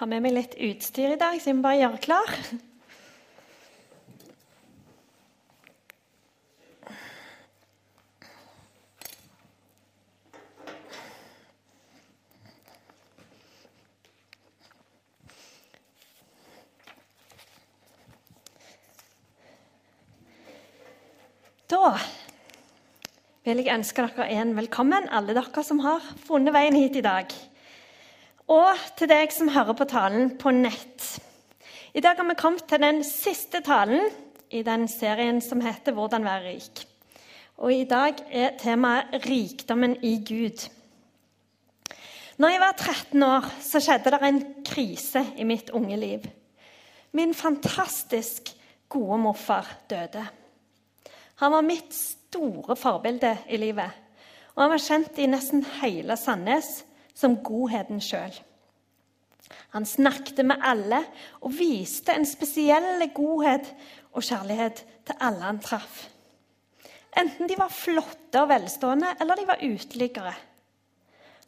har med meg litt utstyr i dag, så jeg må bare gjøre klar. Da vil jeg ønske dere en velkommen, alle dere som har funnet veien hit i dag. Og til deg som hører på talen på nett. I dag har vi kommet til den siste talen i den serien som heter 'Hvordan være rik'. Og i dag er temaet 'Rikdommen i Gud'. Når jeg var 13 år, så skjedde det en krise i mitt unge liv. Min fantastisk gode morfar døde. Han var mitt store forbilde i livet. Og han var kjent i nesten hele Sandnes som godheten sjøl. Han snakket med alle og viste en spesiell godhet og kjærlighet til alle han traff. Enten de var flotte og velstående, eller de var uteliggere.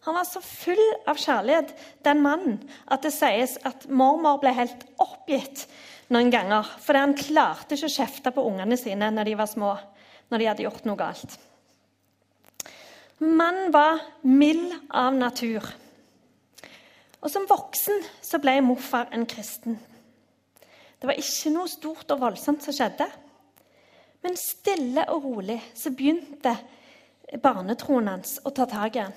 Han var så full av kjærlighet, den mannen, at det sies at mormor ble helt oppgitt noen ganger fordi han klarte ikke å kjefte på ungene sine når de var små, når de hadde gjort noe galt. Mannen var mild av natur. Og Som voksen så ble morfar en kristen. Det var ikke noe stort og voldsomt som skjedde. Men stille og rolig så begynte barnetroen hans å ta tak i han.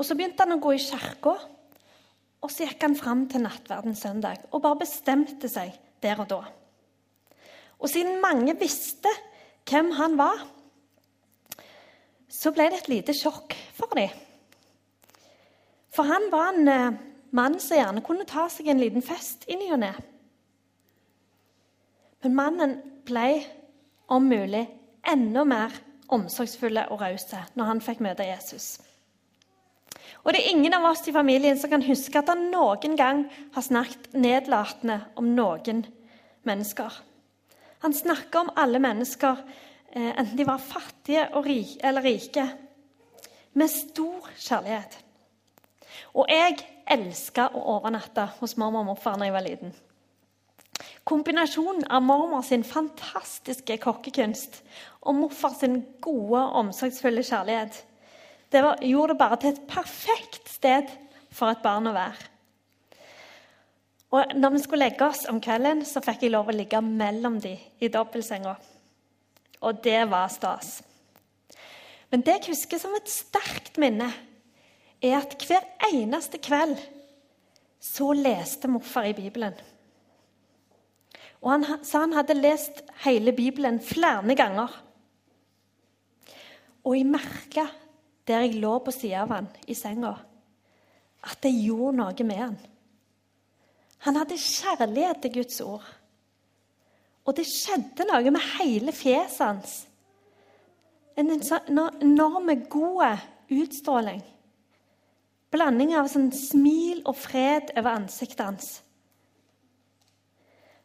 Og Så begynte han å gå i kirka, og så gikk han fram til nattverden søndag og bare bestemte seg der og da. Og siden mange visste hvem han var, så ble det et lite sjokk for dem. For han var en eh, mann som gjerne kunne ta seg en liten fest i ny og ne. Men mannen ble om mulig enda mer omsorgsfulle og rause når han fikk møte Jesus. Og det er ingen av oss i familien som kan huske at han noen gang har snakket nedlatende om noen mennesker. Han snakker om alle mennesker, enten de var fattige eller rike, med stor kjærlighet. Og jeg elska å overnatte hos mormor og morfar da jeg var liten. Kombinasjonen av mormor sin fantastiske kokkekunst og morfar sin gode, omsorgsfulle kjærlighet det var, gjorde det bare til et perfekt sted for et barn å være. Og når vi skulle legge oss om kvelden, så fikk jeg lov å ligge mellom dem i dobbeltsenga. Og det var stas. Men det jeg husker som et sterkt minne, er at hver eneste kveld så leste morfar i Bibelen. Og Han sa han hadde lest hele Bibelen flere ganger. Og jeg merka, der jeg lå på sida av han i senga, at det gjorde noe med han. Han hadde kjærlighet til Guds ord. Og det skjedde noe med hele fjeset hans. En enorm god utstråling blanding av sånn smil og fred over ansiktet hans.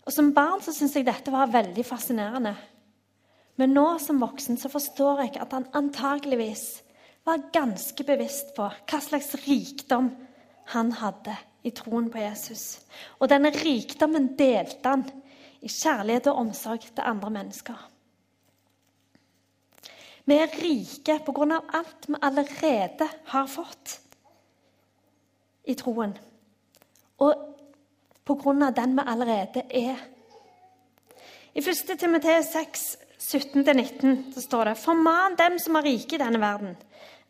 Og Som barn så syntes jeg dette var veldig fascinerende. Men nå som voksen så forstår jeg at han antageligvis var ganske bevisst på hva slags rikdom han hadde i troen på Jesus. Og denne rikdommen delte han i kjærlighet og omsorg til andre mennesker. Vi er rike på grunn av alt vi allerede har fått i troen. Og på grunn av den vi allerede er. I 1. Timoteus 6, 17-19 så står det Forman dem som er rike i denne verden,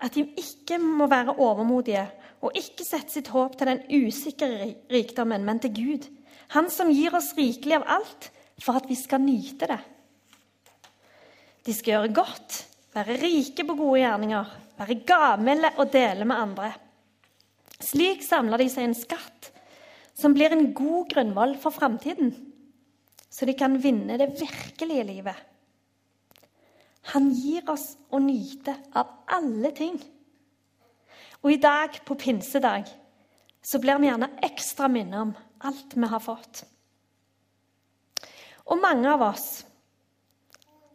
at de ikke må være overmodige og ikke sette sitt håp til den usikre rikdommen, men til Gud. Han som gir oss rikelig av alt for at vi skal nyte det. De skal gjøre godt, være rike på gode gjerninger, være gavmilde og dele med andre. Slik samler de seg en skatt som blir en god grunnvoll for framtiden, så de kan vinne det virkelige livet. Han gir oss å nyte av alle ting. Og i dag, på pinsedag, så blir vi gjerne ekstra minnet om alt vi har fått. Og mange av oss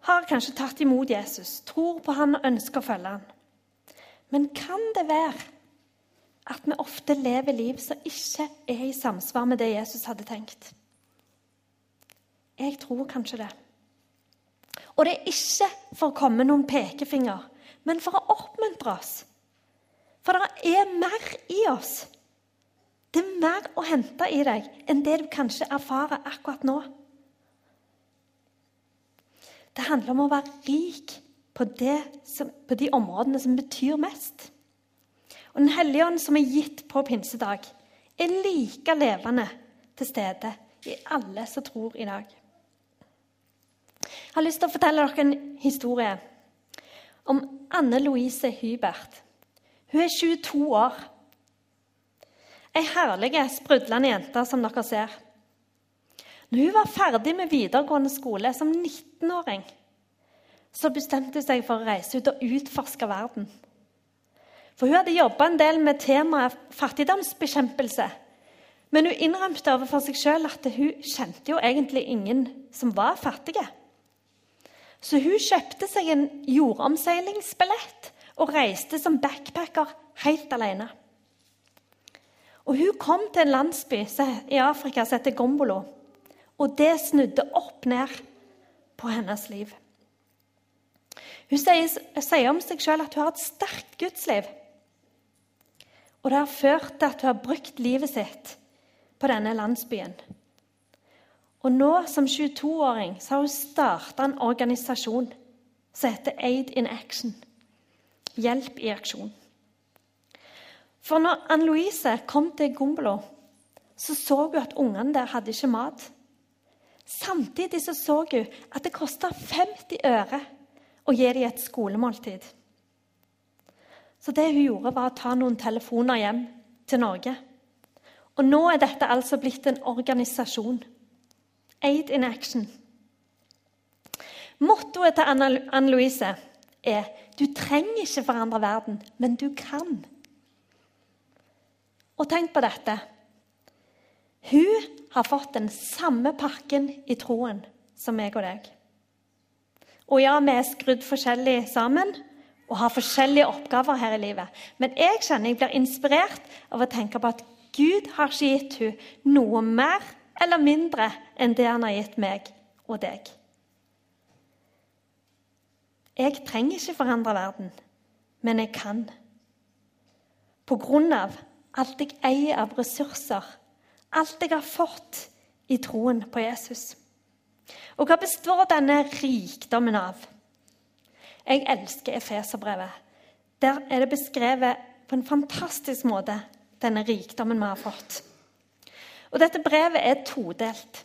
har kanskje tatt imot Jesus, tror på han og ønsker å følge han. Men kan det være at vi ofte lever liv som ikke er i samsvar med det Jesus hadde tenkt. Jeg tror kanskje det. Og det er ikke for å komme noen pekefinger, men for å oppmuntre oss. For det er mer i oss. Det er mer å hente i deg enn det du kanskje erfarer akkurat nå. Det handler om å være rik på, som, på de områdene som betyr mest. Og Den hellige ånd som er gitt på pinsedag, er like levende til stede i alle som tror i dag. Jeg har lyst til å fortelle dere en historie om Anne Louise Hybert. Hun er 22 år. Ei herlig, sprudlende jente, som dere ser. Når hun var ferdig med videregående skole som 19-åring, så bestemte hun seg for å reise ut og utforske verden. For hun hadde jobba en del med temaet fattigdomsbekjempelse. Men hun innrømte overfor seg sjøl at hun kjente jo egentlig ingen som var fattige. Så hun kjøpte seg en jordomseilingsbillett og reiste som backpacker helt alene. Og Hun kom til en landsby i Afrika som heter Gombolo. Og det snudde opp ned på hennes liv. Hun sier, sier om seg sjøl at hun har et sterkt gudsliv. Og det har ført til at hun har brukt livet sitt på denne landsbyen. Og nå som 22-åring så har hun starta en organisasjon som heter Aid in Action. Hjelp i aksjon. For når Ann Louise kom til Gombolo, så så hun at ungene der hadde ikke mat. Samtidig så, så hun at det kosta 50 øre å gi dem et skolemåltid. Så det hun gjorde, var å ta noen telefoner hjem til Norge. Og nå er dette altså blitt en organisasjon. Aid in action. Mottoet til Anne Louise er 'Du trenger ikke forandre verden, men du kan'. Og tenk på dette. Hun har fått den samme pakken i troen som meg og deg. Og ja, vi er skrudd forskjellig sammen, og har forskjellige oppgaver her i livet. Men jeg kjenner jeg blir inspirert av å tenke på at Gud har ikke gitt henne noe mer eller mindre enn det han har gitt meg og deg. Jeg trenger ikke forandre verden, men jeg kan. På grunn av alt jeg eier av ressurser, alt jeg har fått i troen på Jesus. Og hva består denne rikdommen av? Jeg elsker Efeserbrevet. Der er det beskrevet på en fantastisk måte, denne rikdommen vi har fått. Og Dette brevet er todelt.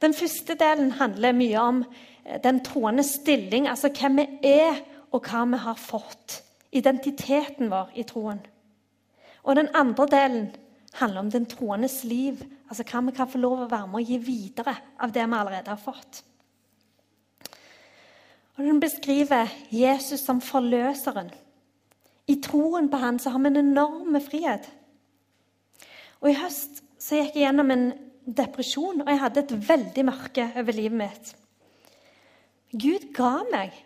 Den første delen handler mye om eh, den troende stilling, altså hvem vi er, og hva vi har fått. Identiteten vår i troen. Og den andre delen handler om den troendes liv, altså hva vi kan få lov å være med å gi videre av det vi allerede har fått. Og Den beskriver Jesus som forløseren. I troen på han så har vi en enorm frihet. Og I høst så gikk jeg gjennom en depresjon, og jeg hadde et veldig mørke over livet mitt. Gud ga meg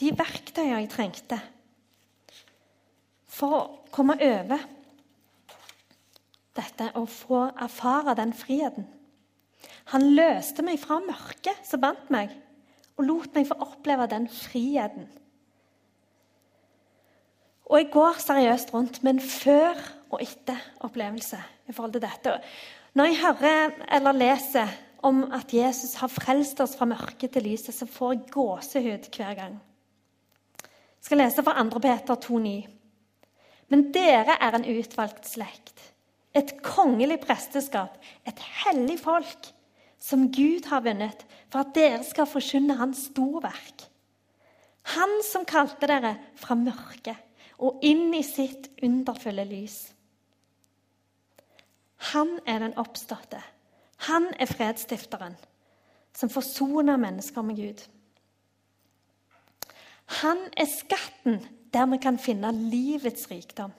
de verktøyene jeg trengte for å komme over dette å få erfare den friheten. Han løste meg fra mørket som bandt meg og lot meg få oppleve den friheten. Og jeg går seriøst rundt med en før og etter opplevelse i forhold til dette. Når jeg hører eller leser om at Jesus har frelst oss fra mørket til lyset, så får jeg gåsehud hver gang. Jeg skal lese fra 2. Peter 2,9. Men dere er en utvalgt slekt, et kongelig presteskap, et hellig folk som Gud har vunnet, for at dere skal forkynne Hans storverk. Han som kalte dere fra mørket og inn i sitt underfulle lys. Han er den oppståtte. Han er fredsstifteren, som forsoner mennesker med Gud. Han er skatten der vi kan finne livets rikdom.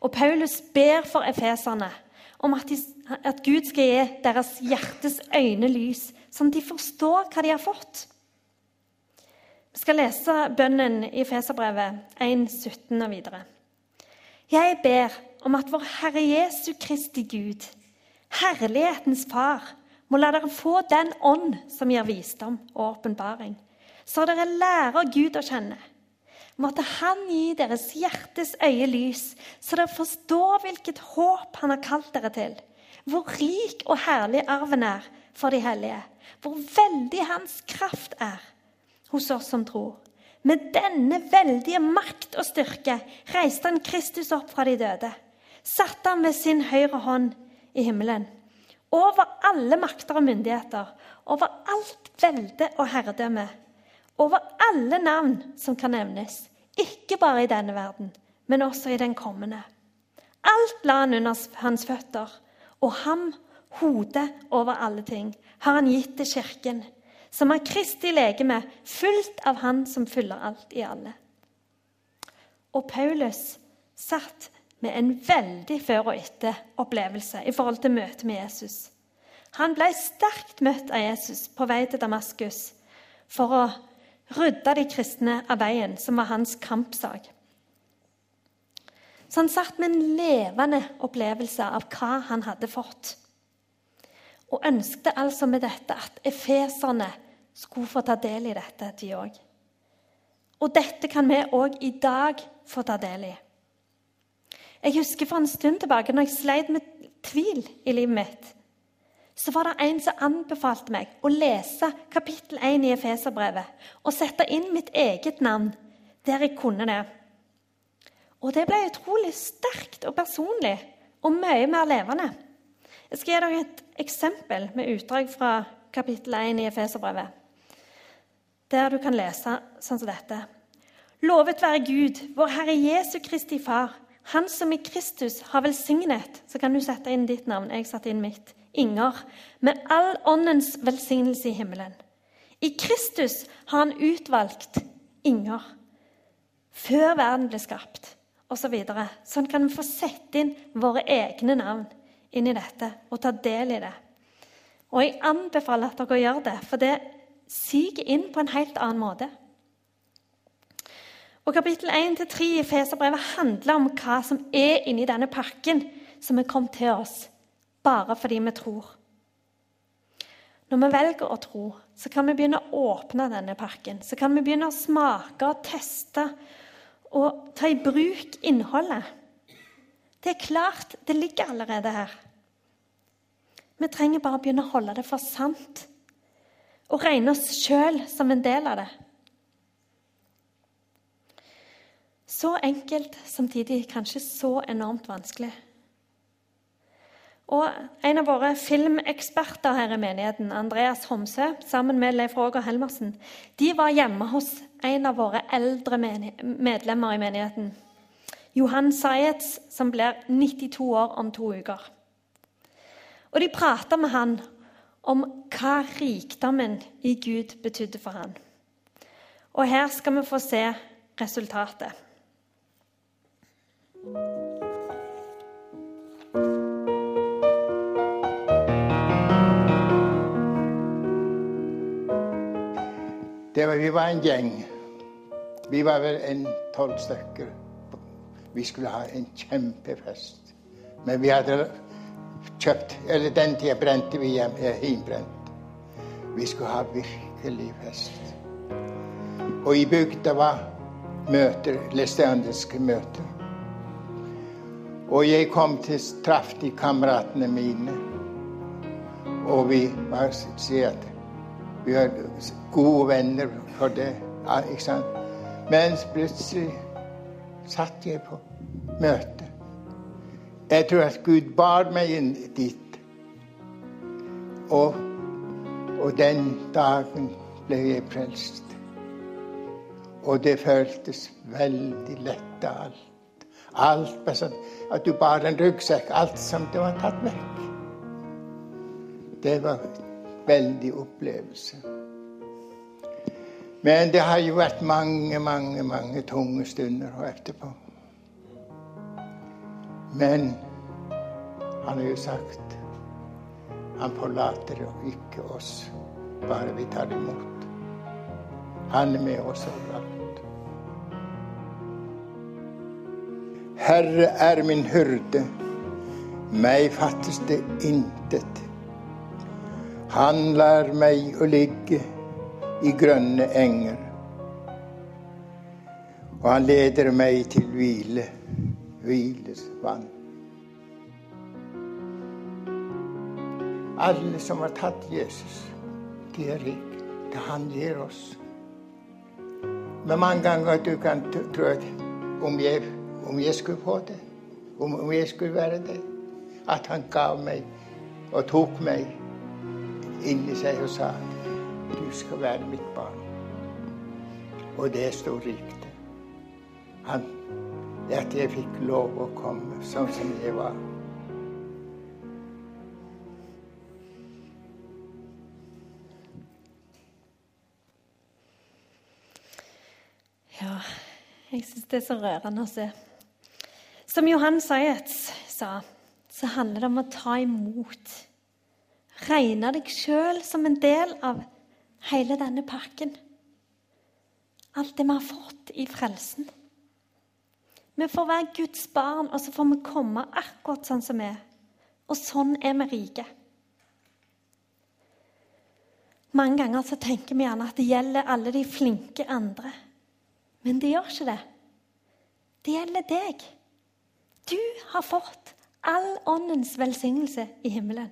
Og Paulus ber for efeserne om at, de, at Gud skal gi deres hjertes øyne lys, sånn at de forstår hva de har fått. Vi skal lese bønnen i Feserbrevet 1, 17 og videre. Jeg ber om at vår Herre Jesu Kristi Gud, herlighetens Far, må la dere få den ånd som gir visdom og åpenbaring, så dere lærer Gud å kjenne. Måtte Han gi deres hjertes øye lys, så dere forstår hvilket håp Han har kalt dere til, hvor rik og herlig arven er for de hellige, hvor veldig Hans kraft er hos oss som tror. Med denne veldige makt og styrke reiste han Kristus opp fra de døde. Satte han ved sin høyre hånd i himmelen. Over alle makter og myndigheter, over alt velde og herredømme. Over alle navn som kan nevnes. Ikke bare i denne verden, men også i den kommende. Alt la han under hans føtter, og ham, hodet over alle ting, har han gitt til kirken som har Kristi legeme, fullt av Han som fyller alt i alle. Og Paulus satt med en veldig før og etter-opplevelse i forhold til møtet med Jesus. Han ble sterkt møtt av Jesus på vei til Damaskus for å rydde de kristne av veien, som var hans kampsak. Så han satt med en levende opplevelse av hva han hadde fått og ønskte altså med dette at efeserne skulle få ta del i dette, de òg. Og dette kan vi òg i dag få ta del i. Jeg husker for en stund tilbake, når jeg sleit med tvil i livet mitt, så var det en som anbefalte meg å lese kapittel 1 i Efeserbrevet og sette inn mitt eget navn der jeg kunne det. Og det ble utrolig sterkt og personlig og mye mer levende. Jeg skal gi dere et eksempel med utdrag fra kapittel 1 i Efeserbrevet, der du kan lese sånn som dette. Lovet være Gud, vår Herre Jesu Kristi Far, Han som i Kristus har velsignet Så kan du sette inn ditt navn. Jeg satte inn mitt. Inger. Med all åndens velsignelse i himmelen. I Kristus har Han utvalgt Inger før verden ble skapt, osv. Så sånn kan vi få sette inn våre egne navn inn i dette og ta del i det. Og jeg anbefaler at dere gjør det, for det siger inn på en helt annen måte. Og Kapittel 1-3 i Feserbrevet handler om hva som er inni denne pakken som er kommet til oss bare fordi vi tror. Når vi velger å tro, så kan vi begynne å åpne denne pakken. Så kan vi begynne å smake og teste og ta i bruk innholdet. Det er klart, det ligger allerede her. Vi trenger bare å begynne å holde det for sant og regne oss sjøl som en del av det. Så enkelt, samtidig kanskje så enormt vanskelig. Og En av våre filmeksperter her i menigheten, Andreas Homsø, sammen med Leif Roger Helmersen, de var hjemme hos en av våre eldre medlemmer i menigheten. Johan Sayetz, som blir 92 år om to uker. Og de prata med han om hva rikdommen i Gud betydde for han. Og her skal vi få se resultatet. Var, vi var en gjeng. Vi var vel en tolv stykker. Vi skulle ha en kjempefest. Men vi hadde kjøpt Eller den tida brente vi hjem, hjembrent. Vi skulle ha virkelig fest. Og i bygda var møter, læstandske møter. Og jeg kom til traff de kameratene mine. Og vi var sier vi var gode venner for det. ikke sant? Mens plutselig satt jeg på møte. Jeg tror at Gud bar meg inn dit. Og, og den dagen ble jeg frelst. Og det føltes veldig lett av alt. Alt sånn At du bar en ryggsekk. Alt som det var tatt vekk. Det var veldig opplevelse. Men det har jo vært mange, mange, mange tunge stunder etterpå. Men han har jo sagt han forlater jo ikke oss, bare vi tar imot. Han er med oss overalt. Herre er min hyrde, meg fattes det intet. Han lær meg å ligge i grønne enger. Og han leder meg til hvile, vann. Alle som har tatt Jesus, de er rike. Det han gir oss. Men mange ganger du kan tro at om jeg, om jeg skulle få det, om, om jeg skulle være det At han gav meg og tok meg inn i seg og sa du skal være mitt barn. Og det sto riktig. Han, at jeg fikk lov å komme sånn som jeg var. Ja, jeg syns det er så rørende å se. Som Johan Sayetz sa, så handler det om å ta imot. Regne deg sjøl som en del av hele denne pakken. Alt det vi har fått i frelsen. Vi får være Guds barn, og så får vi komme akkurat sånn som vi er. Og sånn er vi rike. Mange ganger så tenker vi gjerne at det gjelder alle de flinke andre. Men det gjør ikke det. Det gjelder deg. Du har fått all åndens velsignelse i himmelen.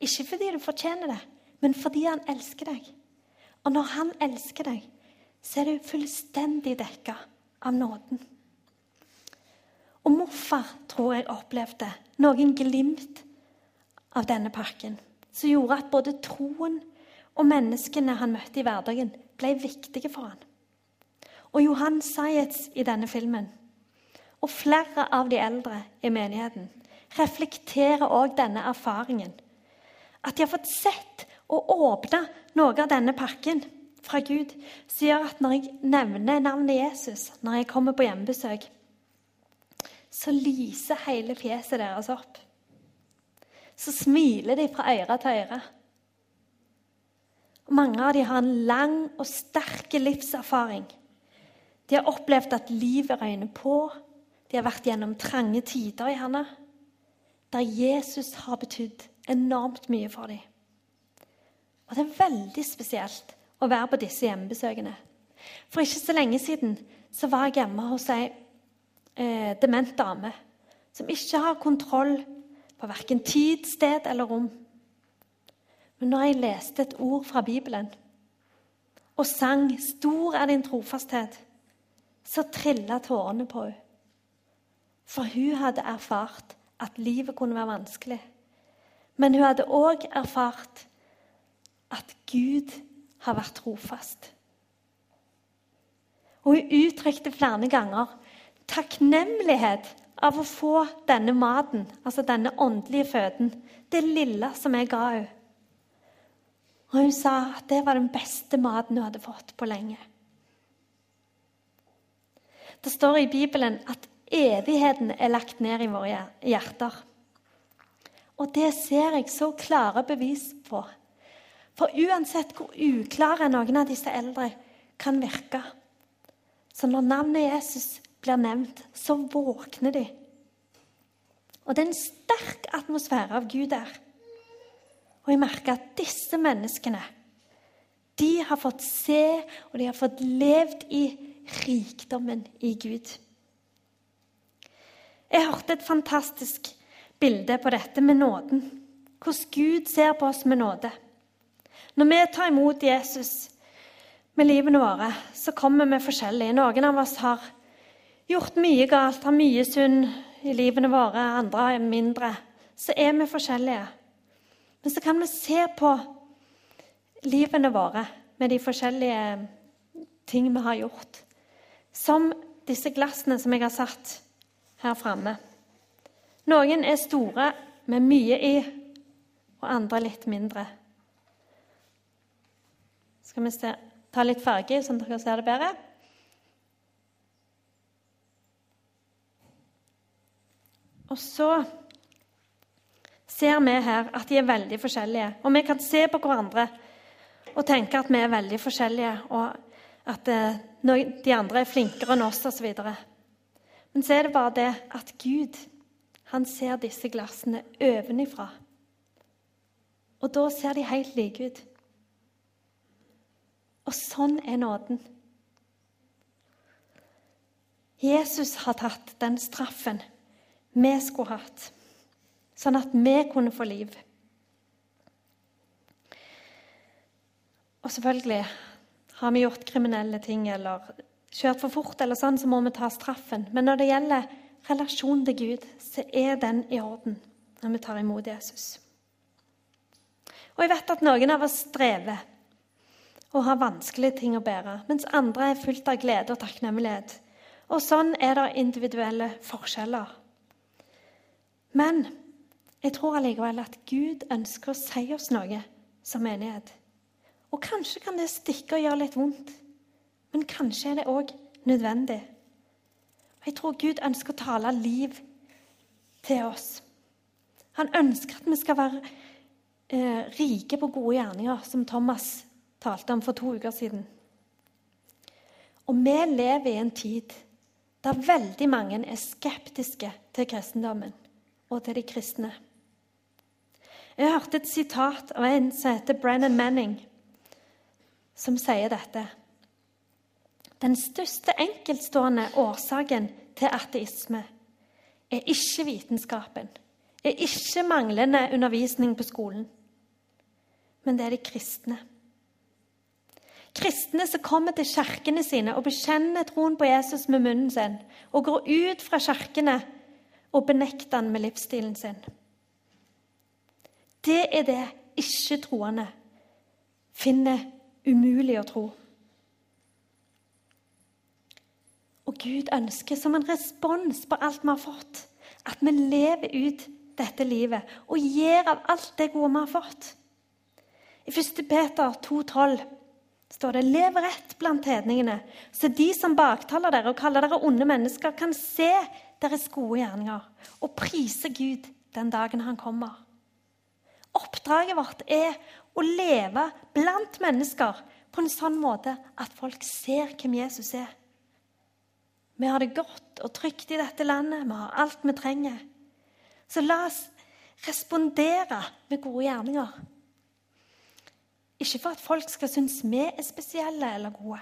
Ikke fordi du fortjener det, men fordi han elsker deg. Og når han elsker deg, så er du fullstendig dekka av nåden. Og morfar tror jeg opplevde noen glimt av denne pakken som gjorde at både troen og menneskene han møtte i hverdagen, ble viktige for han. Og Johan Sayetz i denne filmen, og flere av de eldre i menigheten, reflekterer òg denne erfaringen. At de har fått sett og åpna noe av denne pakken fra Gud, som gjør at når jeg nevner navnet Jesus når jeg kommer på hjemmebesøk, så lyser hele fjeset deres opp. Så smiler de fra øre til øre. Mange av dem har en lang og sterk livserfaring de har opplevd at livet røyner på. De har vært gjennom trange tider i henne, der Jesus har betydd enormt mye for dem. Og det er veldig spesielt å være på disse hjemmebesøkene. For ikke så lenge siden så var jeg hjemme hos ei eh, dement dame som ikke har kontroll på verken tid, sted eller rom. Men når jeg leste et ord fra Bibelen og sang 'Stor er din trofasthet', så trilla tårene på henne. For hun hadde erfart at livet kunne være vanskelig. Men hun hadde òg erfart at Gud har vært trofast. Og hun uttrykte flere ganger takknemlighet av å få denne maten, altså denne åndelige føden, det lille som jeg ga henne. Og hun sa at det var den beste maten hun hadde fått på lenge. Det står i Bibelen at evigheten er lagt ned i våre hjerter. Og det ser jeg så klare bevis på. For uansett hvor uklare noen av disse eldre kan virke, så når navnet Jesus blir nevnt, så våkner de. Og det er en sterk atmosfære av Gud der. Og jeg merker at disse menneskene de har fått se og de har fått levd i rikdommen i Gud. Jeg hørte et fantastisk bilde på dette med nåden. Hvordan Gud ser på oss med nåde. Når vi tar imot Jesus med livene våre, så kommer vi forskjellige. Noen av oss har gjort mye galt, har mye synd i livene våre, andre er mindre. Så er vi forskjellige. Men så kan vi se på livene våre med de forskjellige ting vi har gjort. Som disse glassene som jeg har satt her framme. Noen er store med mye i, og andre litt mindre. Skal vi se, ta litt farge, sånn at dere ser det bedre? Og så ser vi her at de er veldig forskjellige. Og vi kan se på hverandre og tenke at vi er veldig forskjellige. og at eh, de andre er flinkere enn oss osv. Men så er det bare det at Gud han ser disse glassene ovenifra. Og da ser de helt like ut. Og sånn er nåden. Jesus har tatt den straffen vi skulle hatt, sånn at vi kunne få liv. Og selvfølgelig har vi gjort kriminelle ting eller kjørt for fort, eller sånn, så må vi ta straffen. Men når det gjelder relasjonen til Gud, så er den i orden når vi tar imot Jesus. Og jeg vet at noen av oss strever og har vanskelige ting å bære, mens andre er fullt av glede og takknemlighet. Og sånn er det individuelle forskjeller. Men jeg tror allikevel at Gud ønsker å si oss noe som menighet. Og kanskje kan det stikke og gjøre litt vondt, men kanskje er det òg nødvendig. Jeg tror Gud ønsker å tale liv til oss. Han ønsker at vi skal være eh, rike på gode gjerninger, som Thomas talte om for to uker siden. Og vi lever i en tid der veldig mange er skeptiske til kristendommen og til de kristne. Jeg hørte et sitat av en som heter Brennan Manning, som sier dette. Den største enkeltstående årsaken til ateisme er ikke vitenskapen, er ikke manglende undervisning på skolen, men det er de kristne. Kristne som kommer til kirkene sine og bekjenner troen på Jesus med munnen sin, og går ut fra kirkene og benekter han med livsstilen sin. Det er det ikke-troende finner umulig å tro. Og Gud ønsker som en respons på alt vi har fått, at vi lever ut dette livet og gir av alt det gode vi har fått. I 1. Peter 2,12 står det 'Lev rett blant hedningene', så de som baktaler dere og kaller dere onde mennesker, kan se deres gode gjerninger og prise Gud den dagen han kommer. Oppdraget vårt er å leve blant mennesker på en sånn måte at folk ser hvem Jesus er. Vi har det godt og trygt i dette landet, vi har alt vi trenger. Så la oss respondere med gode gjerninger. Ikke for at folk skal synes vi er spesielle eller gode,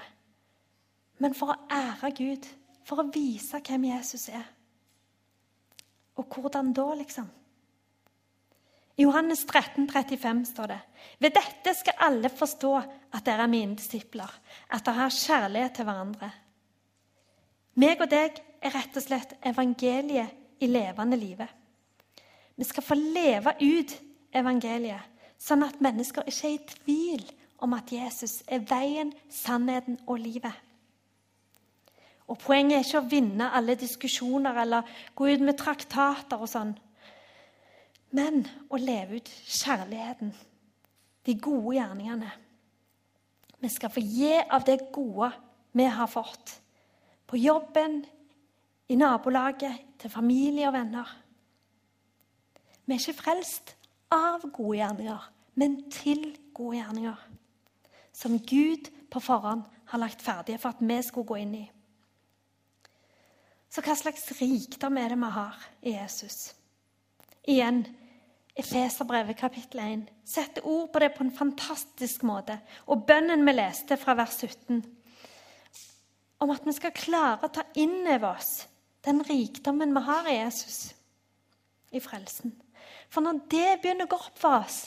men for å ære Gud, for å vise hvem Jesus er. Og hvordan da, liksom? I Johannes 13, 35 står det Ved dette skal alle forstå at dere er mine disipler, at dere har kjærlighet til hverandre. Meg og deg er rett og slett evangeliet i levende livet. Vi skal få leve ut evangeliet sånn at mennesker ikke er i tvil om at Jesus er veien, sannheten og livet. Og Poenget er ikke å vinne alle diskusjoner eller gå ut med traktater og sånn, men å leve ut kjærligheten, de gode gjerningene. Vi skal få gi av det gode vi har fått. På jobben, i nabolaget, til familie og venner. Vi er ikke frelst av gode gjerninger, men til gode gjerninger. Som Gud på forhånd har lagt ferdige for at vi skulle gå inn i. Så hva slags rikdom er det vi har i Jesus? Igjen, Efeserbrevet kapittel 1 setter ord på det på en fantastisk måte. Og bønnen vi leste fra vers 17, om at vi skal klare å ta inn over oss den rikdommen vi har i Jesus, i frelsen. For når det begynner å gå opp for oss,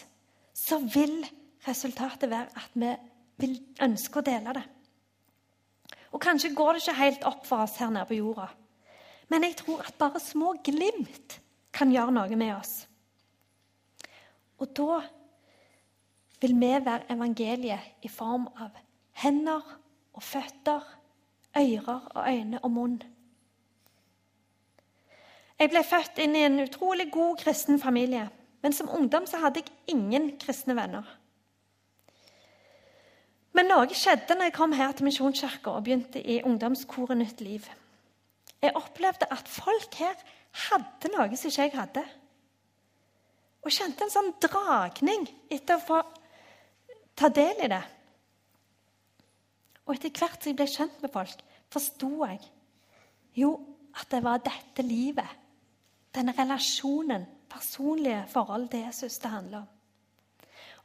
så vil resultatet være at vi vil ønske å dele det. Og Kanskje går det ikke helt opp for oss her nede på jorda. Men jeg tror at bare små glimt kan gjøre noe med oss. Og da vil vi være evangeliet i form av hender og føtter, ører og øyne og munn. Jeg ble født inn i en utrolig god kristen familie. Men som ungdom så hadde jeg ingen kristne venner. Men noe skjedde når jeg kom her til Misjonskirka og begynte i ungdomskoret Nytt Liv. Jeg opplevde at folk her hadde noe som ikke jeg hadde. Og kjente en sånn dragning etter å få ta del i det. Og etter hvert som jeg ble kjent med folk, forsto jeg jo at det var dette livet, denne relasjonen, personlige forhold til Jesus det handler om.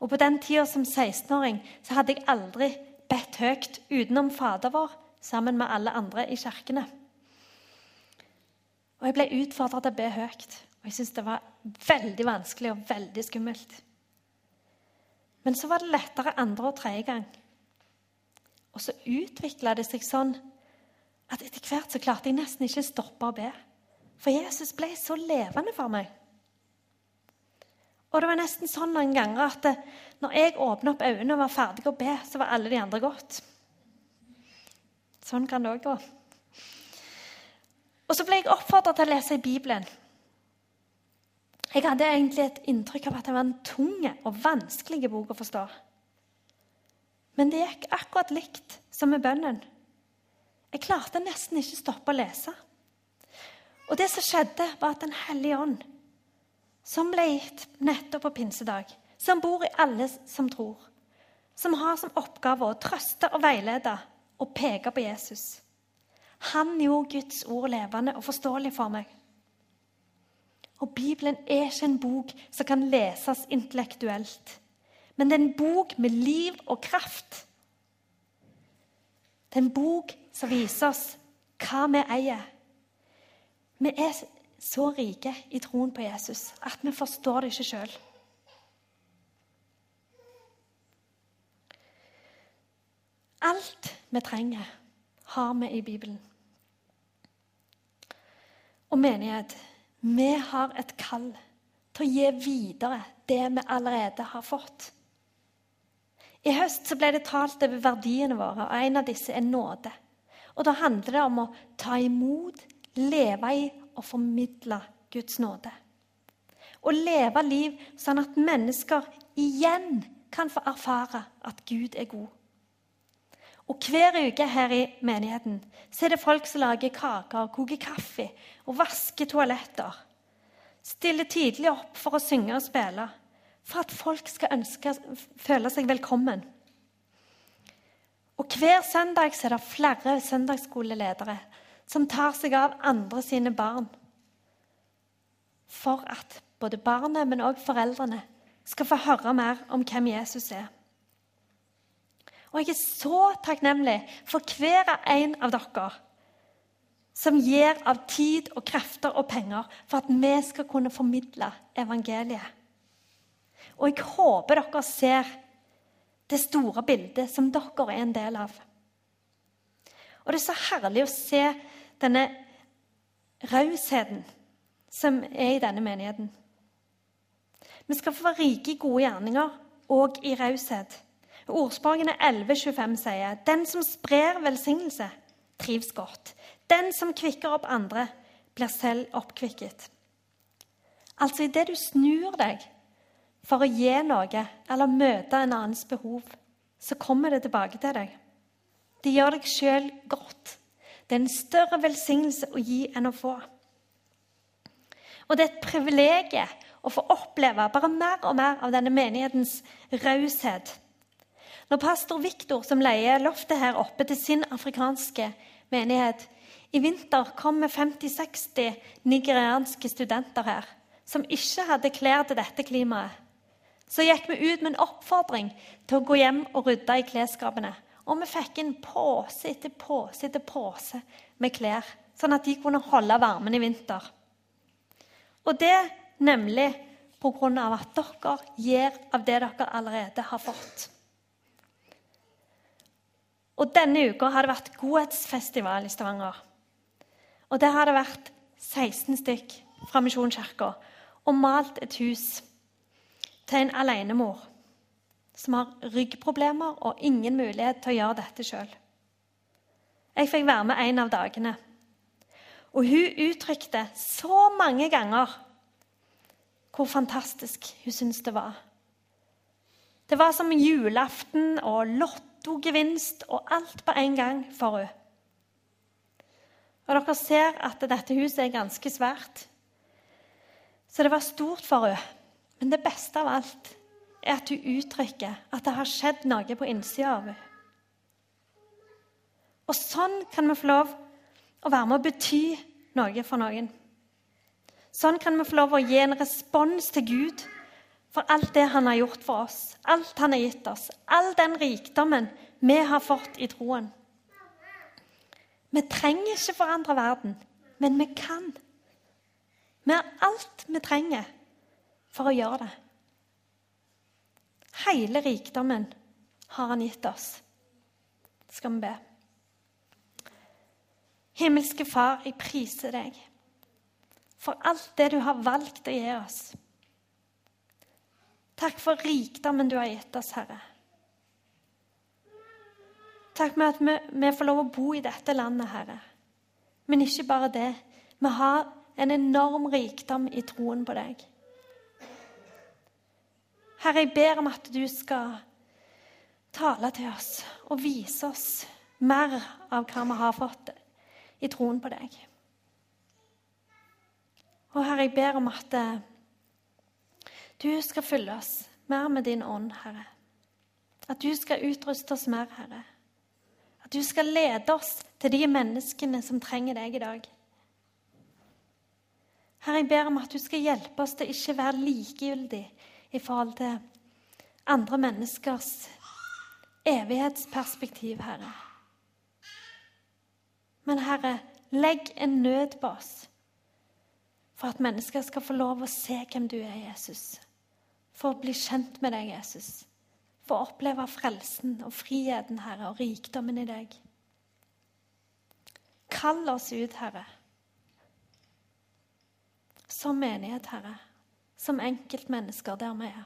Og På den tida som 16-åring så hadde jeg aldri bedt høyt utenom Fader vår sammen med alle andre i kirkene. Og Jeg ble utfordra til å be høyt, og jeg syntes det var veldig vanskelig og veldig skummelt. Men så var det lettere andre og tredje gang. Og så utvikla det seg sånn at etter hvert så klarte jeg nesten ikke stoppe å be. For Jesus ble så levende for meg. Og det var nesten sånn noen ganger at det, når jeg åpna opp øynene og var ferdig å be, så var alle de andre gått. Sånn kan det òg gå. Og så ble jeg oppfordra til å lese i Bibelen. Jeg hadde egentlig et inntrykk av at det var en tung og vanskelig bok å forstå. Men det gikk akkurat likt som med bønnen. Jeg klarte nesten ikke stoppe å lese. Og det som skjedde, var at Den hellige ånd som ble gitt nettopp på pinsedag, som bor i alle som tror, som har som oppgave å trøste og veilede og peke på Jesus. Han gjorde Guds ord levende og forståelig for meg. Og Bibelen er ikke en bok som kan leses intellektuelt, men det er en bok med liv og kraft. Det er en bok som viser oss hva vi eier. Vi er så rike i troen på Jesus at vi forstår det ikke sjøl. Alt vi trenger, har vi i Bibelen. Og menighet, vi har et kall til å gi videre det vi allerede har fått. I høst ble det talt over verdiene våre, og en av disse er nåde. Og Da handler det om å ta imot, leve i og formidle Guds nåde. Å leve liv sånn at mennesker igjen kan få erfare at Gud er god. Og Hver uke her i menigheten så er det folk som lager kaker, koker kaffe og vasker toaletter. Stiller tidlig opp for å synge og spille, for at folk skal ønske, føle seg velkommen. Og Hver søndag er det flere søndagsskoleledere som tar seg av andre sine barn. For at både barnet, men òg foreldrene skal få høre mer om hvem Jesus er. Og jeg er så takknemlig for hver en av dere som gir av tid og krefter og penger for at vi skal kunne formidle evangeliet. Og jeg håper dere ser det store bildet som dere er en del av. Og det er så herlig å se denne rausheten som er i denne menigheten. Vi skal få være rike i gode gjerninger og i raushet. Ordspråkene 11,25 sier den som sprer velsignelse, trives godt. Den som kvikker opp andre, blir selv oppkvikket. Altså idet du snur deg for å gi noe eller møte en annens behov, så kommer det tilbake til deg. Det gjør deg sjøl godt. Det er en større velsignelse å gi enn å få. Og det er et privilegium å få oppleve bare mer og mer av denne menighetens raushet. Når pastor Viktor, som leier loftet her oppe til sin afrikanske menighet, i vinter kom med 50-60 nigerianske studenter her, som ikke hadde klær til dette klimaet, så gikk vi ut med en oppfordring til å gå hjem og rydde i klesskapene. Og vi fikk inn pose etter pose etter pose med klær, sånn at de kunne holde varmen i vinter. Og det nemlig på grunn av at dere gir av det dere allerede har fått. Og Denne uka har det vært godhetsfestival i Stavanger. Og Der har det vært 16 stykk fra Misjonskirka og malt et hus til en alenemor som har ryggproblemer og ingen mulighet til å gjøre dette sjøl. Jeg fikk være med en av dagene. Og hun uttrykte så mange ganger hvor fantastisk hun syntes det var. Det var som julaften og lottogevinst og alt på en gang for henne. Og Dere ser at dette huset er ganske svært. Så det var stort for henne. Men det beste av alt er at du uttrykker at det har skjedd noe på innsida av henne. Og sånn kan vi få lov å være med å bety noe for noen. Sånn kan vi få lov å gi en respons til Gud for alt det han har gjort for oss, alt han har gitt oss, all den rikdommen vi har fått i troen. Vi trenger ikke forandre verden, men vi kan. Vi har alt vi trenger for å gjøre det. Hele rikdommen har han gitt oss. Skal vi be. Himmelske Far, jeg priser deg for alt det du har valgt å gi oss. Takk for rikdommen du har gitt oss, Herre. Takk med at vi, vi, får lov å bo i dette landet, Herre. Men ikke bare det. Vi har en enorm rikdom i troen på deg. Herre, jeg ber om at du skal tale til oss og vise oss mer av hva vi har fått i troen på deg. Og Herre, jeg ber om at du skal fylle oss mer med din ånd, Herre. At du skal utruste oss mer, Herre. At du skal lede oss til de menneskene som trenger deg i dag. Herre, jeg ber om at du skal hjelpe oss til ikke være likegyldig i forhold til andre menneskers evighetsperspektiv, Herre. Men Herre, legg en nød på oss for at mennesker skal få lov å se hvem du er, Jesus for å bli kjent med deg, Jesus. For å oppleve frelsen og friheten, Herre, og rikdommen i deg. Kall oss ut, Herre. Som menighet, Herre. Som enkeltmennesker der vi er.